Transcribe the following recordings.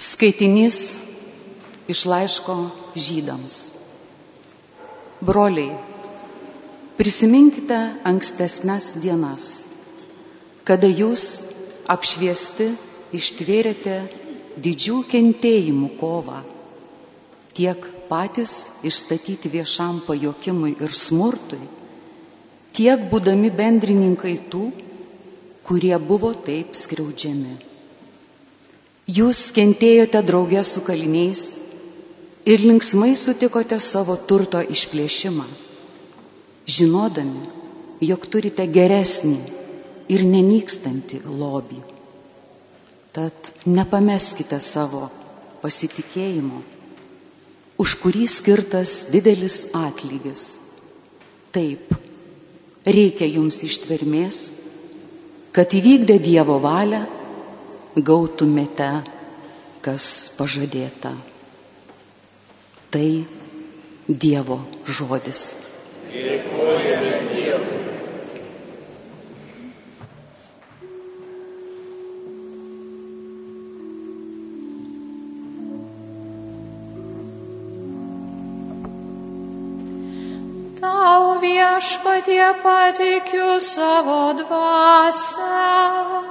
Skaitinys iš laiško žydams. Broliai, prisiminkite ankstesnės dienas, kada jūs apšviesti ištvėrėte didžių kentėjimų kovą, tiek patys išstatyti viešam pajokimui ir smurtui, tiek būdami bendrininkai tų, kurie buvo taip skriaudžiami. Jūs kentėjote draugė su kaliniais ir linksmai sutikote savo turto išplėšimą, žinodami, jog turite geresnį ir nenykstantį lobį. Tad nepameskite savo pasitikėjimo, už kurį skirtas didelis atlygis. Taip, reikia jums ištvermės, kad įvykdę Dievo valią gautumėte, kas pažadėta. Tai Dievo žodis. Dėkojame Dievui. Tau viešpatie patikiu savo dvasę.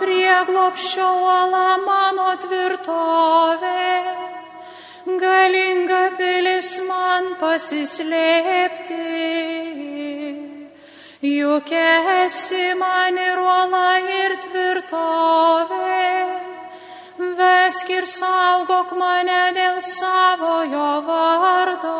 Prieglopščio uola mano tvirtovė, galinga pilis man pasislėpti. Juk esi man ir uola ir tvirtovė, vesk ir saugok mane dėl savojo vardo.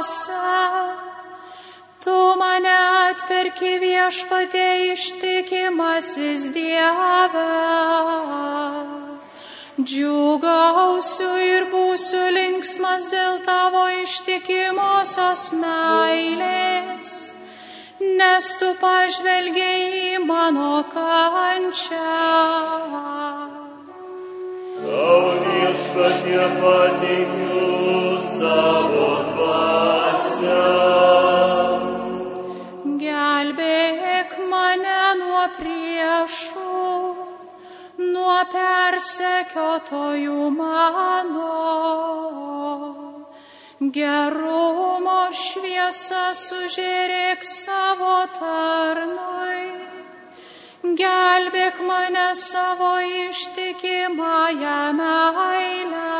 Dvasę. Tu mane atperki viešpatė ištikimasis Dieve. Džiugausiu ir būsiu linksmas dėl tavo ištikimosios meilės, nes tu pažvelgiai į mano kančią. Persekiotojų mano. Gerumo šviesa sužėrėk savo tarnui gelbėk mane savo ištikimąją meilę.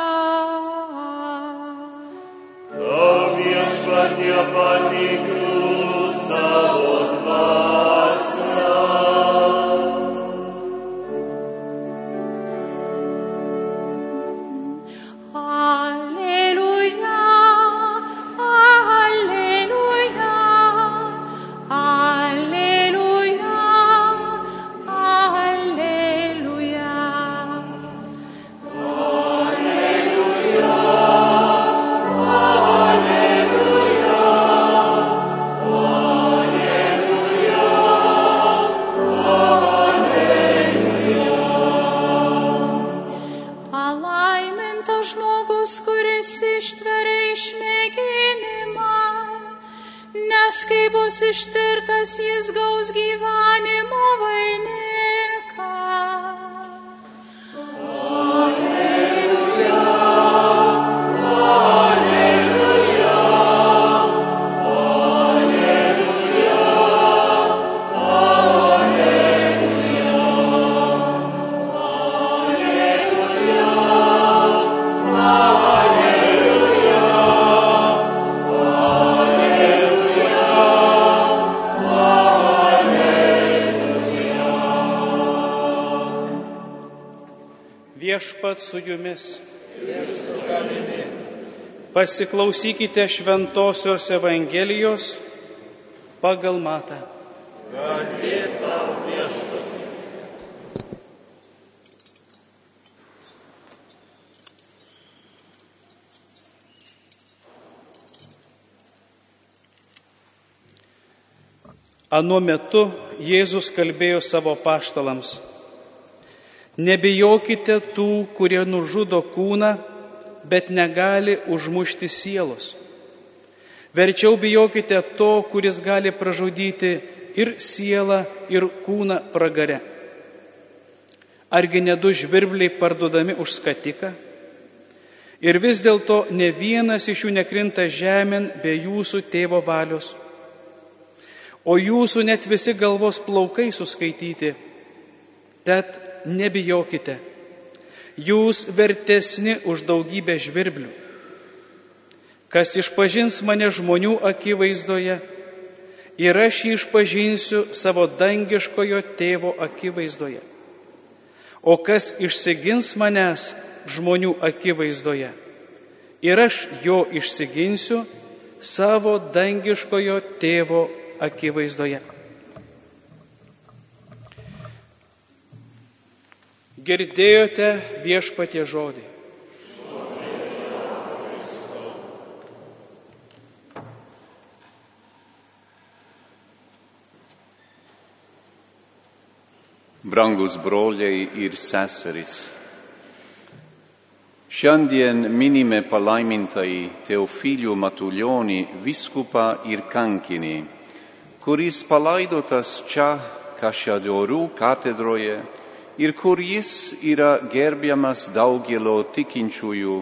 Tau viešpatie patikiu savo dvasę. Viešpat su jumis. Pasiklausykite Šventojios Evangelijos pagal Matą. Anuo metu Jėzus kalbėjo savo paštalams Nebijokite tų, kurie nužudo kūną, bet negali užmušti sielos. Verčiau bijokite to, kuris gali pražudyti ir sielą, ir kūną pragare. Argi ne du žvirbliai parduodami už skatiką? Ir vis dėlto ne vienas iš jų nekrinta žemėn be jūsų tėvo valios. O jūsų net visi galvos plaukai suskaityti. Tad nebijokite. Jūs vertesni už daugybę žvirblių. Kas išpažins mane žmonių akivaizdoje ir aš jį išpažinsiu savo dangiškojo tėvo akivaizdoje. O kas išsigins manęs žmonių akivaizdoje ir aš jo išsiginsiu savo dangiškojo tėvo akivaizdoje. Girdėjote viešpatie žodį. Brangus broliai ir seserys. Šiandien minime palaimintai Teofilių Matuljonį viskupą ir kankinį, kuris palaidotas čia Kašadorų katedroje ir kur jis yra gerbiamas daugelio tikinčiųjų,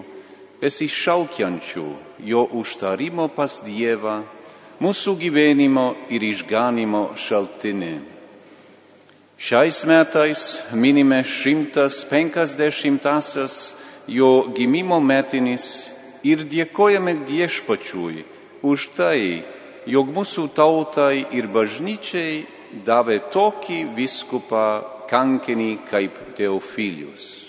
besišaukiančių jo užtarimo pas Dievą, mūsų gyvenimo ir išganimo šaltinį. Šiais metais minime 150-asias jo gimimo metinis ir dėkojame viešpačiui už tai, jog mūsų tautai ir bažnyčiai davė tokį viskupą kankinį kaip Teofilius.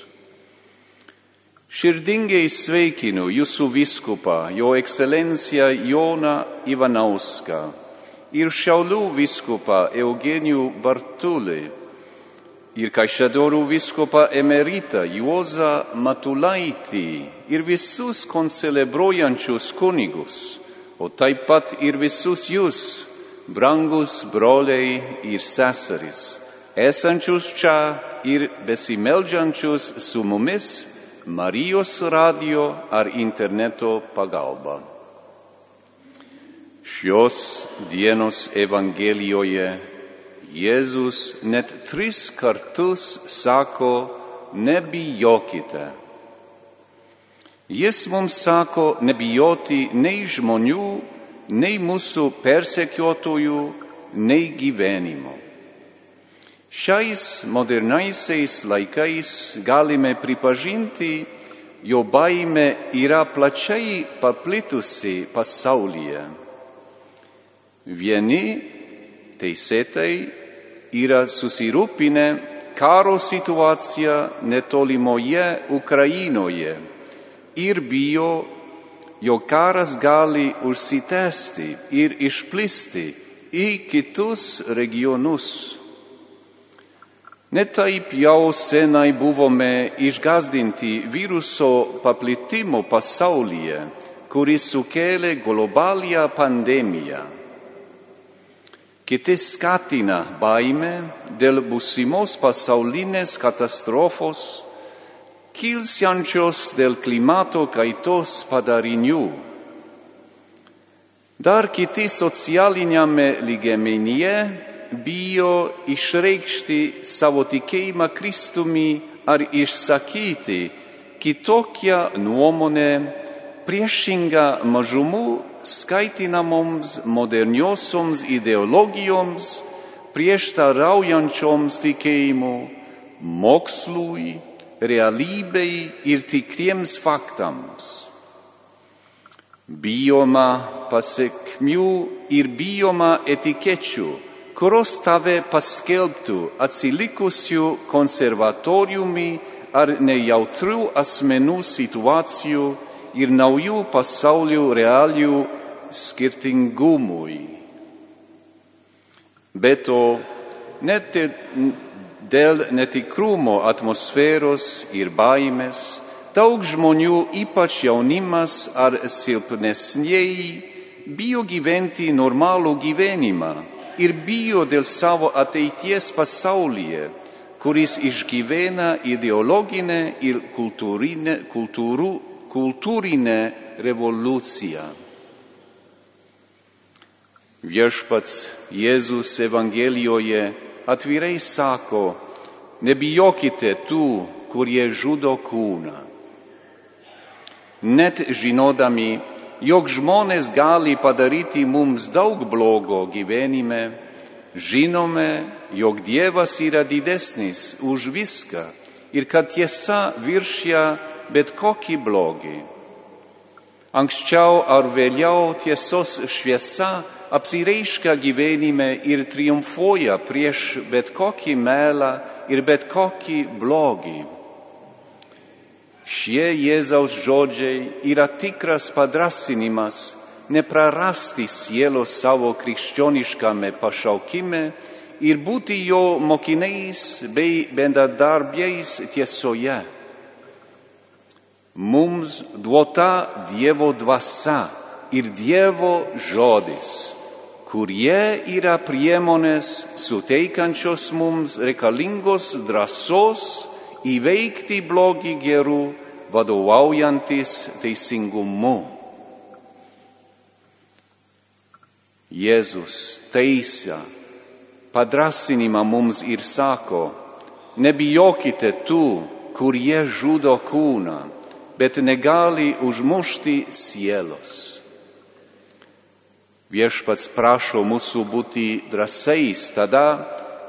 Širdingai sveikinu jūsų viskupą, jo ekscelenciją Joną Ivanauską ir Šiaulių viskupą Eugenijų Bartulį ir Kaišadorų viskupą emeritą Juozą Matulaitį ir visus koncelebruojančius kunigus, o taip pat ir visus jūs, brangus broliai ir seserys, esančius čia ir besimeldžiančius su mumis Marijos radio ar interneto pagalba. Šios dienos Evangelijoje Jėzus net tris kartus sako, nebijokite. Jis mums sako nebijoti nei žmonių, nei mūsų persekiotojų, nei gyvenimo. Šiais modernaisiais laikais galime pripažinti, jo baime yra plačiai paplitusi pasaulyje. Vieni teisėtai yra susirūpinę karo situaciją netolimoje Ukrainoje ir bijo, jog karas gali užsitęsti ir išplisti į kitus regionus. Netaip jau senai buvome išgazdinti viruso paplitimo pasaulyje, kuris sukėlė globalią pandemiją. Kiti skatina baimę dėl būsimos pasaulinės katastrofos, kilsiančios dėl klimato kaitos padarinių. Dar kiti socialinėme lygemenyje bijo išreikšti savo tikėjimą Kristumi ar išsakyti kitokią nuomonę priešingą mažumų skaitinamoms moderniosioms ideologijoms prieštaraujančioms tikėjimu, mokslui, realybei ir tikriems faktams. Bijoma pasiekmių ir bijoma etikečių, kurios tave paskelbtų atsilikusių konservatoriumi ar nejautrių asmenų situacijų ir naujų pasaulio realijų skirtingumui. Bet to net dėl netikrumo atmosferos ir baimės daug žmonių, ypač jaunimas ar silpnesnieji, bijo gyventi normalų gyvenimą ir bijo dėl savo ateities pasaulyje, kuris išgyvena ideologinę ir kultūrinę, kultūrų, kultūrinę revoliuciją. Viešpats Jėzus Evangelijoje atvirai sako, nebijokite tų, kurie žudo kūną. Net žinodami, jog žmonės gali padaryti mums daug blogo gyvenime, žinome, jog Dievas yra didesnis už viską ir kad tiesa viršia bet kokį blogį. Anksčiau ar vėliau tiesos šviesa apsireiškia gyvenime ir triumfuoja prieš bet kokį melą ir bet kokį blogį. Šie Jėzaus žodžiai yra tikras padrasinimas neprarasti sielos savo krikščioniškame pašaukime ir būti jo mokiniais bei bendradarbiais tiesoje. Mums duota Dievo dvasia ir Dievo žodis, kurie yra priemonės suteikančios mums reikalingos drąsos įveikti blogį gerų, vadovaujantis teisingumu. Jėzus teisia, padrasinimą mums ir sako, nebijokite tų, kurie žudo kūną, bet negali užmušti sielos. Viešpats prašo mūsų būti drąsiais tada,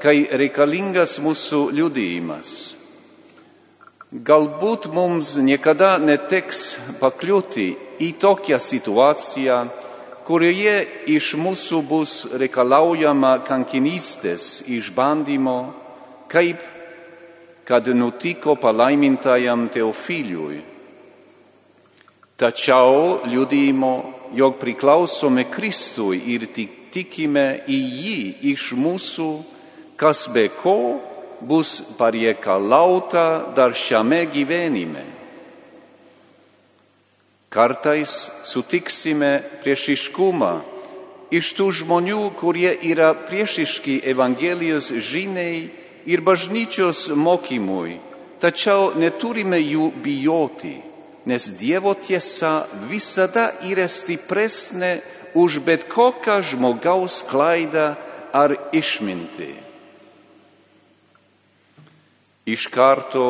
kai reikalingas mūsų liudijimas. Galbūt mums niekada neteks pakliūti į tokią situaciją, kurioje iš mūsų bus reikalaujama kankinystės išbandymo, kaip kad nutiko palaimintajam Teofiliui. Tačiau liudijimo, jog priklausome Kristui ir tik tikime į jį iš mūsų, kas be ko bus pareikalauta dar šiame gyvenime. Kartais sutiksime priešiškumą iš tų žmonių, kurie yra priešiški Evangelijos žiniai ir bažnyčios mokymui, tačiau neturime jų bijoti, nes Dievo tiesa visada yra stipresnė už bet kokią žmogaus klaidą ar išmintį. Iš karto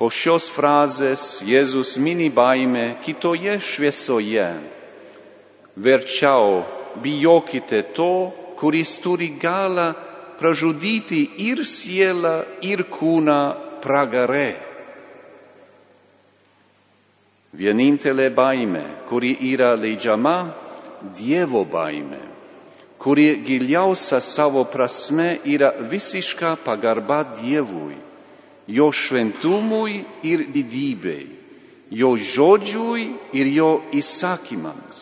po šios frazės Jėzus mini baimę kitoje šviesoje. Verčiau bijokite to, kuris turi galą pražudyti ir sielą, ir kūną pragare. Vienintelė baimė, kuri yra leidžiama, Dievo baimė, kuri giliausia savo prasme yra visiška pagarba Dievui, jo šventumui ir didybei, jo žodžiui ir jo įsakymams.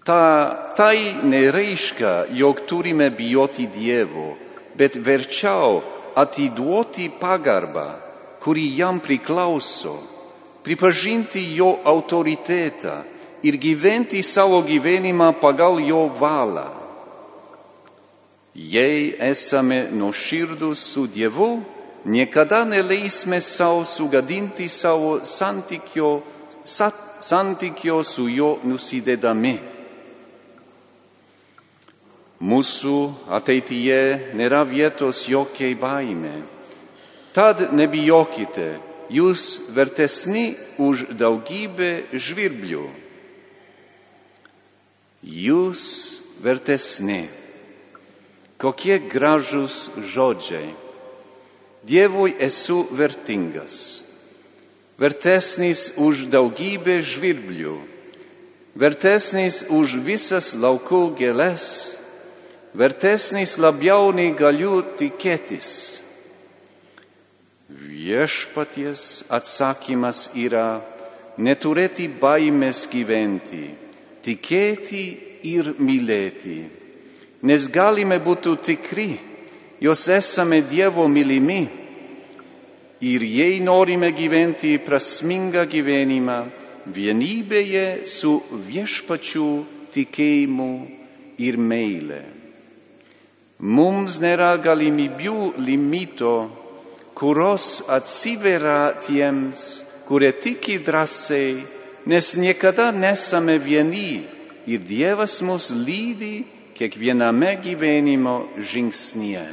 Ta, tai nereiškia, jog turime bijoti Dievo, bet verčiau atiduoti pagarbą, kuri jam priklauso, pripažinti jo autoritetą ir gyventi savo gyvenimą pagal jo valą. Jei esame nuoširdus su Dievu, niekada neleisime savo sugadinti savo santykio, santykio su jo nusidedami. Mūsų ateityje nėra vietos jokiai baime. Tad nebijokite, jūs vertesni už daugybę žvirblių. Jūs vertesni. Kokie gražus žodžiai. Dievui esu vertingas. Vertesnis už daugybę žvirblių. Vertesnis už visas laukų gėles. Vertesnis labiau nei galiu tikėtis. Viešpaties atsakymas yra neturėti baimės gyventi, tikėti ir mylėti, nes galime būti tikri, jos esame Dievo mylimi ir jei norime gyventi prasmingą gyvenimą vienybėje su viešpačiu tikėjimu ir meilė. Mums nėra galimybių limito, kurios atsiveria tiems, kurie tiki drąsiai, nes niekada nesame vieni ir Dievas mus lydi kiekviename gyvenimo žingsnyje.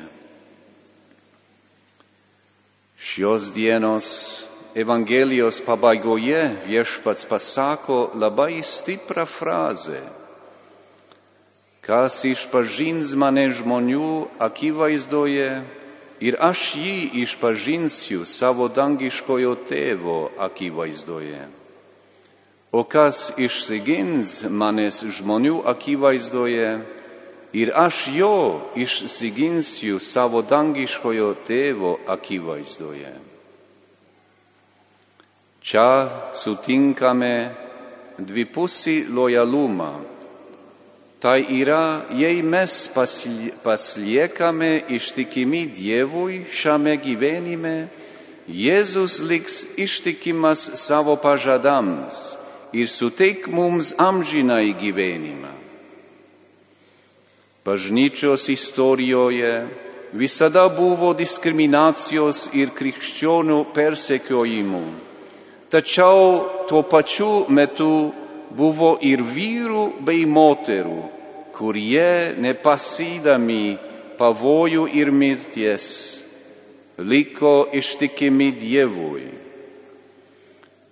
Šios dienos Evangelijos pabaigoje viešpats pasako labai stiprą frazę. Kas išpažins mane žmonių akivaizdoje ir aš jį išpažinsiu savo dangiškojo tėvo akivaizdoje. O kas išsigins manęs žmonių akivaizdoje ir aš jo išsiginsiu savo dangiškojo tėvo akivaizdoje. Čia sutinkame dvipusį lojalumą. Tai yra, jei mes pasliekame ištikimi Dievui šiame gyvenime, Jėzus liks ištikimas savo pažadams ir suteik mums amžinai gyvenimą. Bažnyčios istorijoje visada buvo diskriminacijos ir krikščionių persekiojimų tačiau tuo pačiu metu buvo ir vyrų bei moterų, kurie nepasydami pavojų ir mirties liko ištikimi Dievui.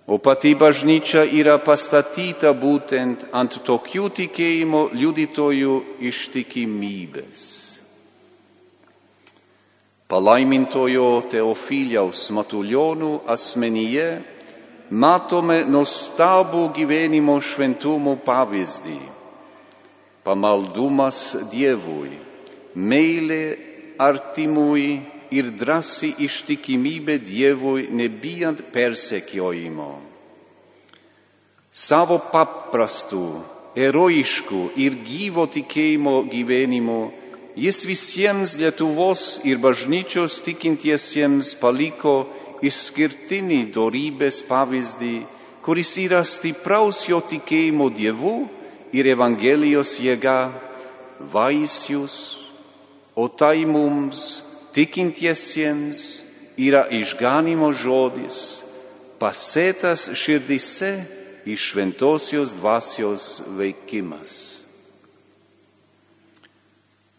O pati bažnyčia yra pastatyta būtent ant tokių tikėjimo liudytojų ištikimybės. Palaimintojo Teofiliaus Matulionų asmenyje matome nuostabų gyvenimo šventumo pavyzdį. Pamaldumas Dievui, meilė artimui ir drąsi ištikimybė Dievui nebijant persekiojimo. Savo paprastų, erojiškų ir gyvo tikėjimo gyvenimu jis visiems Lietuvos ir bažnyčios tikintiesiems paliko išskirtinį dorybės pavyzdį, kuris yra stipraus jo tikėjimo Dievu ir Evangelijos jėga, vaisius, o tai mums tikintiesiems yra išganimo žodis, pasėtas širdise iš šventosios dvasios veikimas.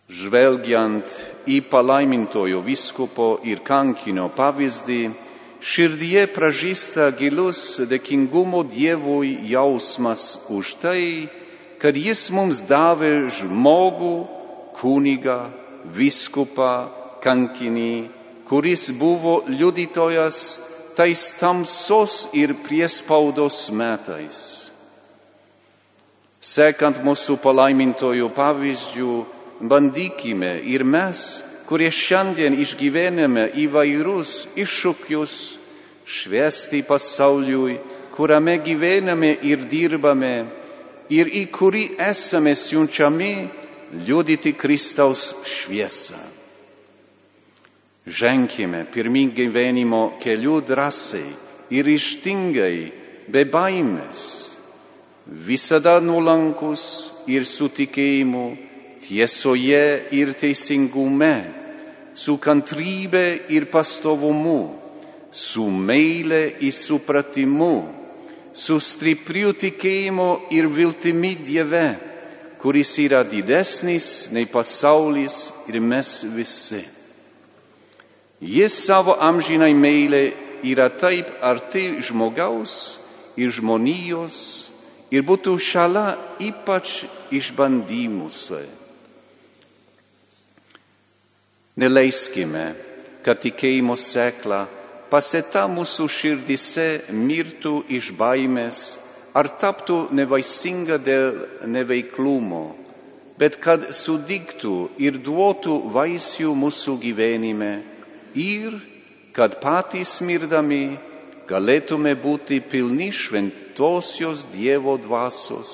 Žvelgiant į palaimintojo viskupo ir kankino pavyzdį, širdie pražįsta gilus dėkingumo Dievui jausmas už tai, kad Jis mums davė žmogų, kunigą, viskupą, kankinį, kuris buvo liudytojas tais tamsos ir priespaudos metais. Sekant mūsų palaimintojų pavyzdžių, bandykime ir mes, kurie šiandien išgyvename įvairius iššūkius, šviesti pasauliui, kuriame gyvename ir dirbame ir į kurį esame siunčiami liudyti Kristaus šviesą. Ženkime pirmin gyvenimo keliu drąsiai ir ištingai, be baimės, visada nulankus ir su tikėjimu tiesoje ir teisingume, su kantrybė ir pastovumu, su meile ir supratimu, su stipriu tikėjimu ir viltimi Dieve, kuris yra didesnis nei pasaulis ir mes visi. Jis savo amžinai meilė yra taip arti žmogaus ir žmonijos ir būtų šalia ypač išbandymuose. Neleiskime, kad tikėjimo sekla pasėta mūsų širdise mirtų iš baimės ar taptų nevaisinga dėl neveiklumo, bet kad sudygtų ir duotų vaisių mūsų gyvenime ir kad patys mirdami galėtume būti pilni šventosios Dievo dvasios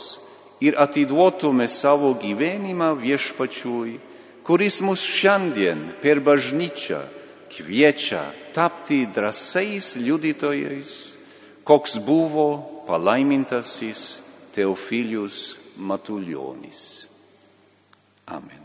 ir atiduotume savo gyvenimą viešpačiui kuris mus šiandien per bažnyčią kviečia tapti drąsiais liudytojais, koks buvo palaimintasis Teofilius Matuljonis. Amen.